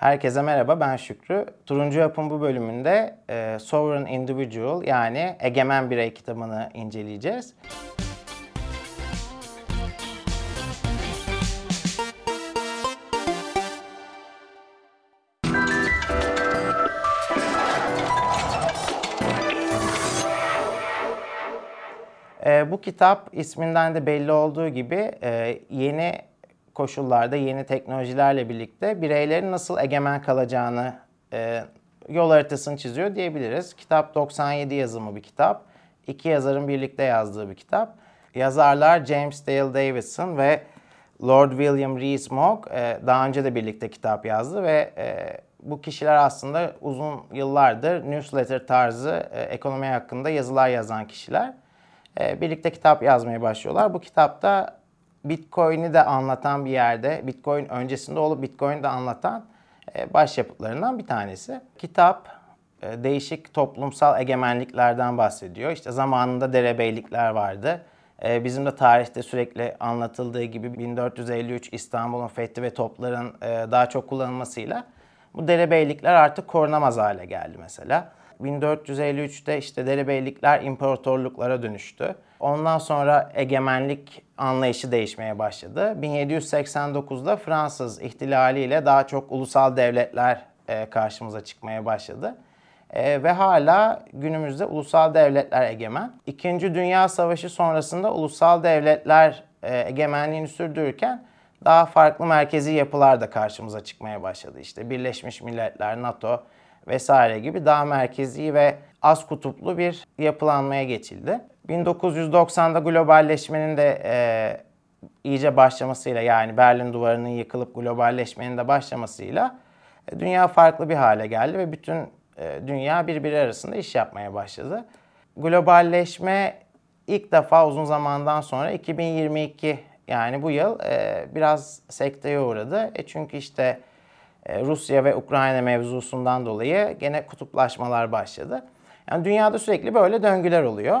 Herkese merhaba, ben Şükrü. Turuncu Yapım bu bölümünde e, Sovereign Individual yani Egemen Birey kitabını inceleyeceğiz. E, bu kitap isminden de belli olduğu gibi e, yeni koşullarda, yeni teknolojilerle birlikte bireylerin nasıl egemen kalacağını e, yol haritasını çiziyor diyebiliriz. Kitap 97 yazımı bir kitap. İki yazarın birlikte yazdığı bir kitap. Yazarlar James Dale Davidson ve Lord William Rees-Mogg e, daha önce de birlikte kitap yazdı ve e, bu kişiler aslında uzun yıllardır newsletter tarzı e, ekonomi hakkında yazılar yazan kişiler. E, birlikte kitap yazmaya başlıyorlar. Bu kitapta Bitcoin'i de anlatan bir yerde, Bitcoin öncesinde olup Bitcoin'i de anlatan e, başyapıtlarından bir tanesi. Kitap e, değişik toplumsal egemenliklerden bahsediyor. İşte zamanında derebeylikler vardı. E, bizim de tarihte sürekli anlatıldığı gibi 1453 İstanbul'un fethi ve topların daha çok kullanılmasıyla bu derebeylikler artık korunamaz hale geldi mesela. 1453'te işte derebeylikler imparatorluklara dönüştü. Ondan sonra egemenlik anlayışı değişmeye başladı. 1789'da Fransız ihtilaliyle daha çok ulusal devletler e, karşımıza çıkmaya başladı. E, ve hala günümüzde ulusal devletler egemen. İkinci Dünya Savaşı sonrasında ulusal devletler e, egemenliğini sürdürürken daha farklı merkezi yapılar da karşımıza çıkmaya başladı. İşte Birleşmiş Milletler, NATO vesaire gibi daha merkezi ve az kutuplu bir yapılanmaya geçildi. 1990'da globalleşmenin de e, iyice başlamasıyla yani Berlin Duvarı'nın yıkılıp globalleşmenin de başlamasıyla e, dünya farklı bir hale geldi ve bütün e, dünya birbiri arasında iş yapmaya başladı. Globalleşme ilk defa uzun zamandan sonra 2022 yani bu yıl e, biraz sekteye uğradı. E çünkü işte Rusya ve Ukrayna mevzusundan dolayı gene kutuplaşmalar başladı. Yani dünyada sürekli böyle döngüler oluyor.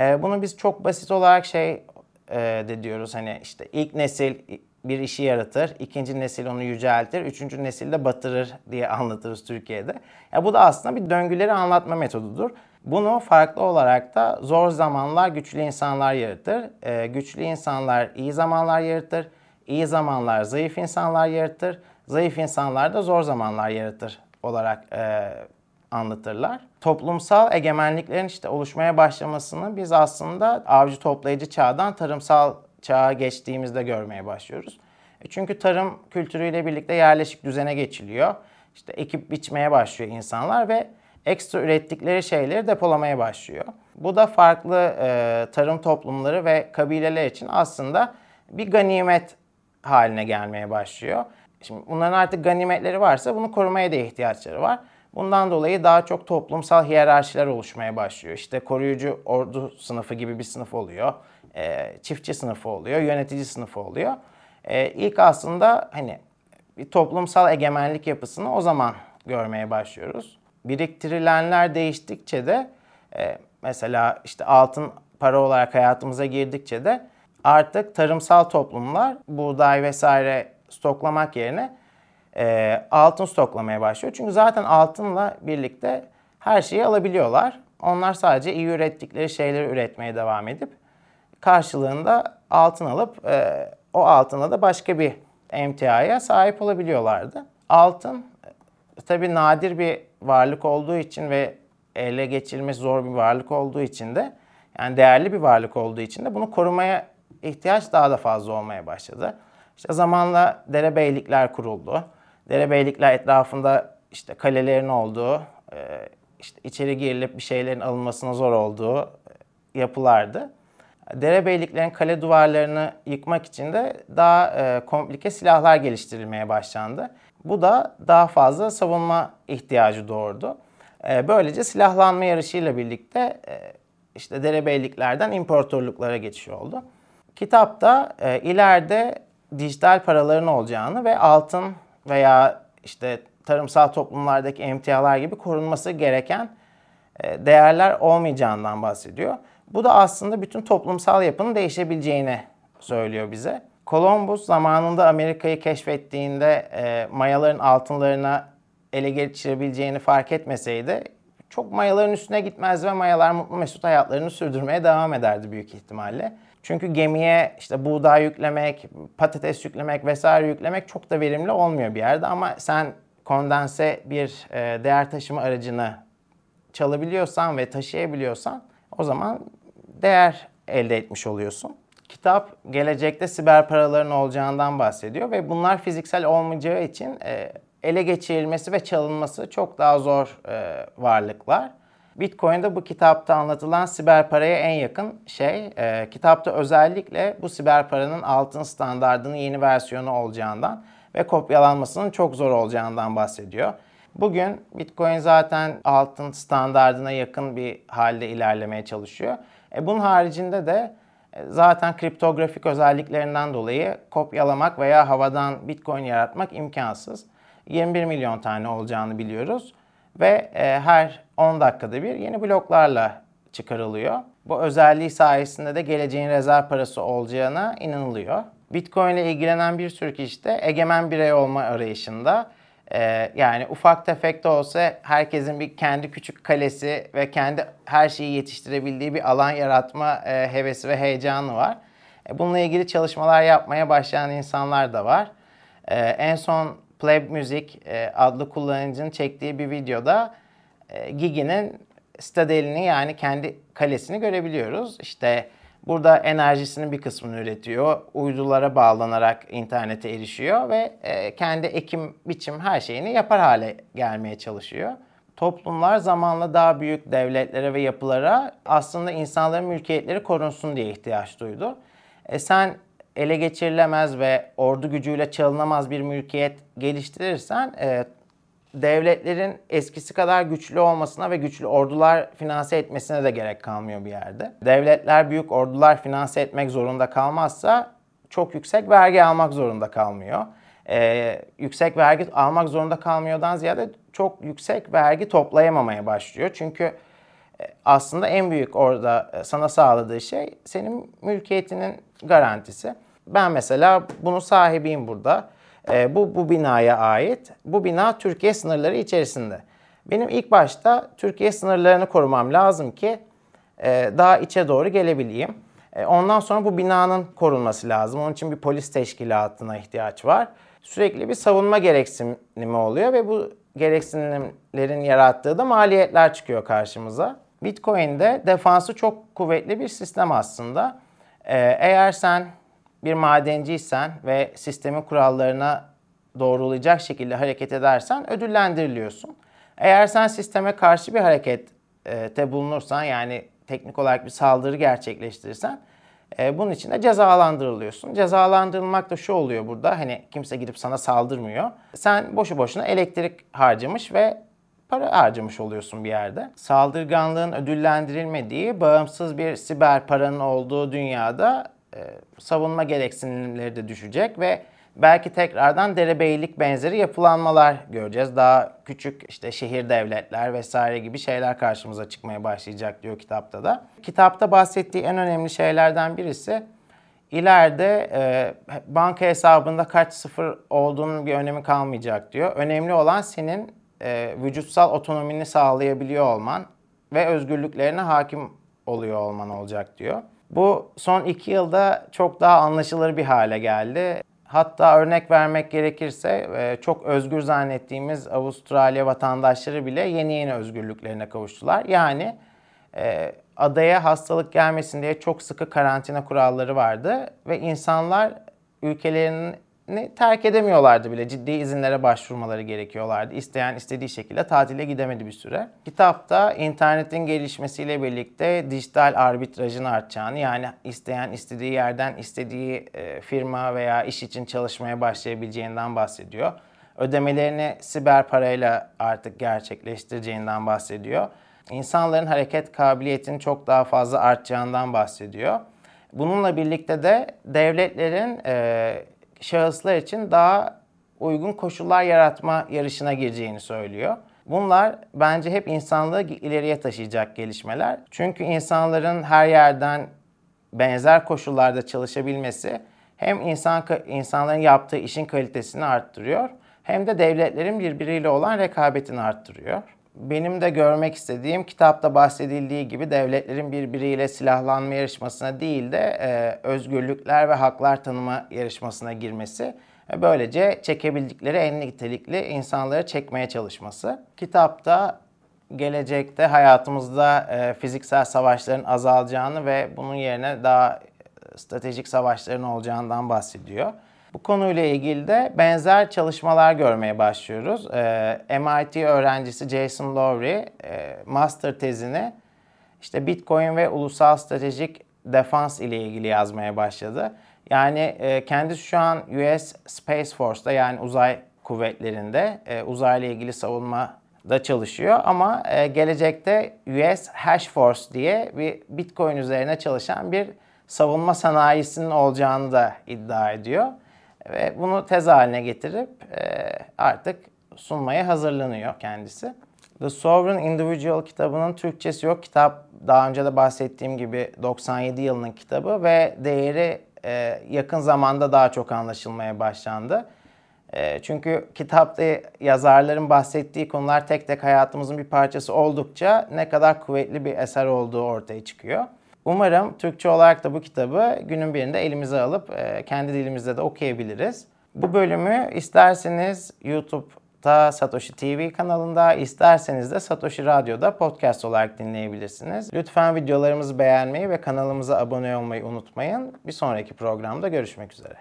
E, bunu biz çok basit olarak şey e, de diyoruz hani işte ilk nesil bir işi yaratır, ikinci nesil onu yüceltir, üçüncü nesil de batırır diye anlatırız Türkiye'de. Ya bu da aslında bir döngüleri anlatma metodudur. Bunu farklı olarak da zor zamanlar güçlü insanlar yaratır. Güçlü insanlar iyi zamanlar yaratır. İyi zamanlar zayıf insanlar yaratır. Zayıf insanlar da zor zamanlar yaratır olarak e, anlatırlar. Toplumsal egemenliklerin işte oluşmaya başlamasını biz aslında avcı toplayıcı çağdan tarımsal çağa geçtiğimizde görmeye başlıyoruz. E, çünkü tarım kültürüyle birlikte yerleşik düzene geçiliyor. İşte ekip biçmeye başlıyor insanlar ve ekstra ürettikleri şeyleri depolamaya başlıyor. Bu da farklı e, tarım toplumları ve kabileler için aslında bir ganimet haline gelmeye başlıyor. Şimdi bunların artık ganimetleri varsa bunu korumaya da ihtiyaçları var. Bundan dolayı daha çok toplumsal hiyerarşiler oluşmaya başlıyor. İşte koruyucu ordu sınıfı gibi bir sınıf oluyor. E, çiftçi sınıfı oluyor, yönetici sınıfı oluyor. E, ilk aslında hani bir toplumsal egemenlik yapısını o zaman görmeye başlıyoruz. Biriktirilenler değiştikçe de e, mesela işte altın para olarak hayatımıza girdikçe de artık tarımsal toplumlar buğday vesaire stoklamak yerine e, altın stoklamaya başlıyor. Çünkü zaten altınla birlikte her şeyi alabiliyorlar. Onlar sadece iyi ürettikleri şeyleri üretmeye devam edip karşılığında altın alıp e, o altına da başka bir emtiaya sahip olabiliyorlardı. Altın e, tabi nadir bir varlık olduğu için ve ele geçirilmesi zor bir varlık olduğu için de yani değerli bir varlık olduğu için de bunu korumaya ihtiyaç daha da fazla olmaya başladı. İşte zamanla derebeylikler kuruldu. Derebeylikler etrafında işte kalelerin olduğu, e, işte içeri girilip bir şeylerin alınmasına zor olduğu e, yapılardı. Derebeyliklerin kale duvarlarını yıkmak için de daha e, komplike silahlar geliştirilmeye başlandı. Bu da daha fazla savunma ihtiyacı doğurdu. Böylece silahlanma yarışıyla birlikte işte derebeyliklerden imparatorluklara geçiş oldu. Kitapta ileride dijital paraların olacağını ve altın veya işte tarımsal toplumlardaki emtialar gibi korunması gereken e, değerler olmayacağından bahsediyor. Bu da aslında bütün toplumsal yapının değişebileceğini söylüyor bize. Columbus zamanında Amerika'yı keşfettiğinde e, mayaların altınlarına ele geçirebileceğini fark etmeseydi çok mayaların üstüne gitmez ve mayalar mutlu mesut hayatlarını sürdürmeye devam ederdi büyük ihtimalle. Çünkü gemiye işte buğday yüklemek, patates yüklemek vesaire yüklemek çok da verimli olmuyor bir yerde ama sen kondense bir e, değer taşıma aracını çalabiliyorsan ve taşıyabiliyorsan o zaman değer elde etmiş oluyorsun. Kitap gelecekte siber paraların olacağından bahsediyor ve bunlar fiziksel olmayacağı için e, ele geçirilmesi ve çalınması çok daha zor e, varlıklar. Bitcoin de bu kitapta anlatılan siber paraya en yakın şey. E, kitapta özellikle bu siber paranın altın standartının yeni versiyonu olacağından ve kopyalanmasının çok zor olacağından bahsediyor. Bugün Bitcoin zaten altın standardına yakın bir halde ilerlemeye çalışıyor. E bunun haricinde de e, zaten kriptografik özelliklerinden dolayı kopyalamak veya havadan Bitcoin yaratmak imkansız. 21 milyon tane olacağını biliyoruz ve e, her 10 dakikada bir yeni bloklarla çıkarılıyor. Bu özelliği sayesinde de geleceğin rezerv parası olacağına inanılıyor. Bitcoin ile ilgilenen bir sürü kişi de egemen birey olma arayışında. Ee, yani ufak tefek de olsa herkesin bir kendi küçük kalesi ve kendi her şeyi yetiştirebildiği bir alan yaratma e, hevesi ve heyecanı var. E, bununla ilgili çalışmalar yapmaya başlayan insanlar da var. E, en son Pleb Music e, adlı kullanıcının çektiği bir videoda e, Gigi'nin stadelini yani kendi kalesini görebiliyoruz. İşte burada enerjisinin bir kısmını üretiyor. Uydulara bağlanarak internete erişiyor ve e, kendi ekim, biçim her şeyini yapar hale gelmeye çalışıyor. Toplumlar zamanla daha büyük devletlere ve yapılara aslında insanların mülkiyetleri korunsun diye ihtiyaç duydu. E sen ele geçirilemez ve ordu gücüyle çalınamaz bir mülkiyet geliştirirsen e, devletlerin eskisi kadar güçlü olmasına ve güçlü ordular finanse etmesine de gerek kalmıyor bir yerde. Devletler büyük ordular finanse etmek zorunda kalmazsa çok yüksek vergi almak zorunda kalmıyor. Ee, yüksek vergi almak zorunda kalmıyordan ziyade çok yüksek vergi toplayamamaya başlıyor. Çünkü e, aslında en büyük orada e, sana sağladığı şey senin mülkiyetinin garantisi. Ben mesela bunun sahibiyim burada. E, bu, bu binaya ait. Bu bina Türkiye sınırları içerisinde. Benim ilk başta Türkiye sınırlarını korumam lazım ki e, daha içe doğru gelebileyim. E, ondan sonra bu binanın korunması lazım. Onun için bir polis teşkilatına ihtiyaç var. Sürekli bir savunma gereksinimi oluyor ve bu gereksinimlerin yarattığı da maliyetler çıkıyor karşımıza. Bitcoin'de defansı çok kuvvetli bir sistem aslında. Ee, eğer sen bir madenciysen ve sistemin kurallarına doğrulayacak şekilde hareket edersen ödüllendiriliyorsun. Eğer sen sisteme karşı bir harekette bulunursan yani teknik olarak bir saldırı gerçekleştirirsen e, bunun için de cezalandırılıyorsun. Cezalandırılmak da şu oluyor burada hani kimse gidip sana saldırmıyor. Sen boşu boşuna elektrik harcamış ve para harcamış oluyorsun bir yerde. Saldırganlığın ödüllendirilmediği bağımsız bir siber paranın olduğu dünyada e, savunma gereksinimleri de düşecek ve belki tekrardan derebeylik benzeri yapılanmalar göreceğiz. Daha küçük işte şehir devletler vesaire gibi şeyler karşımıza çıkmaya başlayacak diyor kitapta da. Kitapta bahsettiği en önemli şeylerden birisi ileride e, banka hesabında kaç sıfır olduğunun bir önemi kalmayacak diyor. Önemli olan senin e, vücutsal otonomini sağlayabiliyor olman ve özgürlüklerine hakim oluyor olman olacak diyor. Bu son iki yılda çok daha anlaşılır bir hale geldi. Hatta örnek vermek gerekirse e, çok özgür zannettiğimiz Avustralya vatandaşları bile yeni yeni özgürlüklerine kavuştular. Yani e, adaya hastalık gelmesin diye çok sıkı karantina kuralları vardı ve insanlar ülkelerinin terk edemiyorlardı bile. Ciddi izinlere başvurmaları gerekiyorlardı. İsteyen istediği şekilde tatile gidemedi bir süre. Kitapta internetin gelişmesiyle birlikte dijital arbitrajın artacağını yani isteyen istediği yerden istediği e, firma veya iş için çalışmaya başlayabileceğinden bahsediyor. Ödemelerini siber parayla artık gerçekleştireceğinden bahsediyor. İnsanların hareket kabiliyetinin çok daha fazla artacağından bahsediyor. Bununla birlikte de devletlerin e, şahıslar için daha uygun koşullar yaratma yarışına gireceğini söylüyor. Bunlar bence hep insanlığı ileriye taşıyacak gelişmeler. Çünkü insanların her yerden benzer koşullarda çalışabilmesi hem insan insanların yaptığı işin kalitesini arttırıyor hem de devletlerin birbiriyle olan rekabetini arttırıyor. Benim de görmek istediğim kitapta bahsedildiği gibi devletlerin birbiriyle silahlanma yarışmasına değil de e, özgürlükler ve haklar tanıma yarışmasına girmesi ve böylece çekebildikleri en nitelikli insanları çekmeye çalışması. Kitapta gelecekte hayatımızda e, fiziksel savaşların azalacağını ve bunun yerine daha stratejik savaşların olacağından bahsediyor. Bu konuyla ilgili de benzer çalışmalar görmeye başlıyoruz. E, MIT öğrencisi Jason Lowry e, master tezini işte Bitcoin ve ulusal stratejik defans ile ilgili yazmaya başladı. Yani e, kendisi şu an US Space Force'da yani uzay kuvvetlerinde e, uzayla ilgili savunma da çalışıyor ama e, gelecekte US Hash Force diye bir Bitcoin üzerine çalışan bir savunma sanayisinin olacağını da iddia ediyor. Ve bunu tez haline getirip e, artık sunmaya hazırlanıyor kendisi. The Sovereign Individual kitabının Türkçesi yok. Kitap daha önce de bahsettiğim gibi 97 yılının kitabı ve değeri e, yakın zamanda daha çok anlaşılmaya başlandı. E, çünkü kitapta yazarların bahsettiği konular tek tek hayatımızın bir parçası oldukça ne kadar kuvvetli bir eser olduğu ortaya çıkıyor. Umarım Türkçe olarak da bu kitabı günün birinde elimize alıp e, kendi dilimizde de okuyabiliriz. Bu bölümü isterseniz YouTube'da Satoshi TV kanalında, isterseniz de Satoshi Radyo'da podcast olarak dinleyebilirsiniz. Lütfen videolarımızı beğenmeyi ve kanalımıza abone olmayı unutmayın. Bir sonraki programda görüşmek üzere.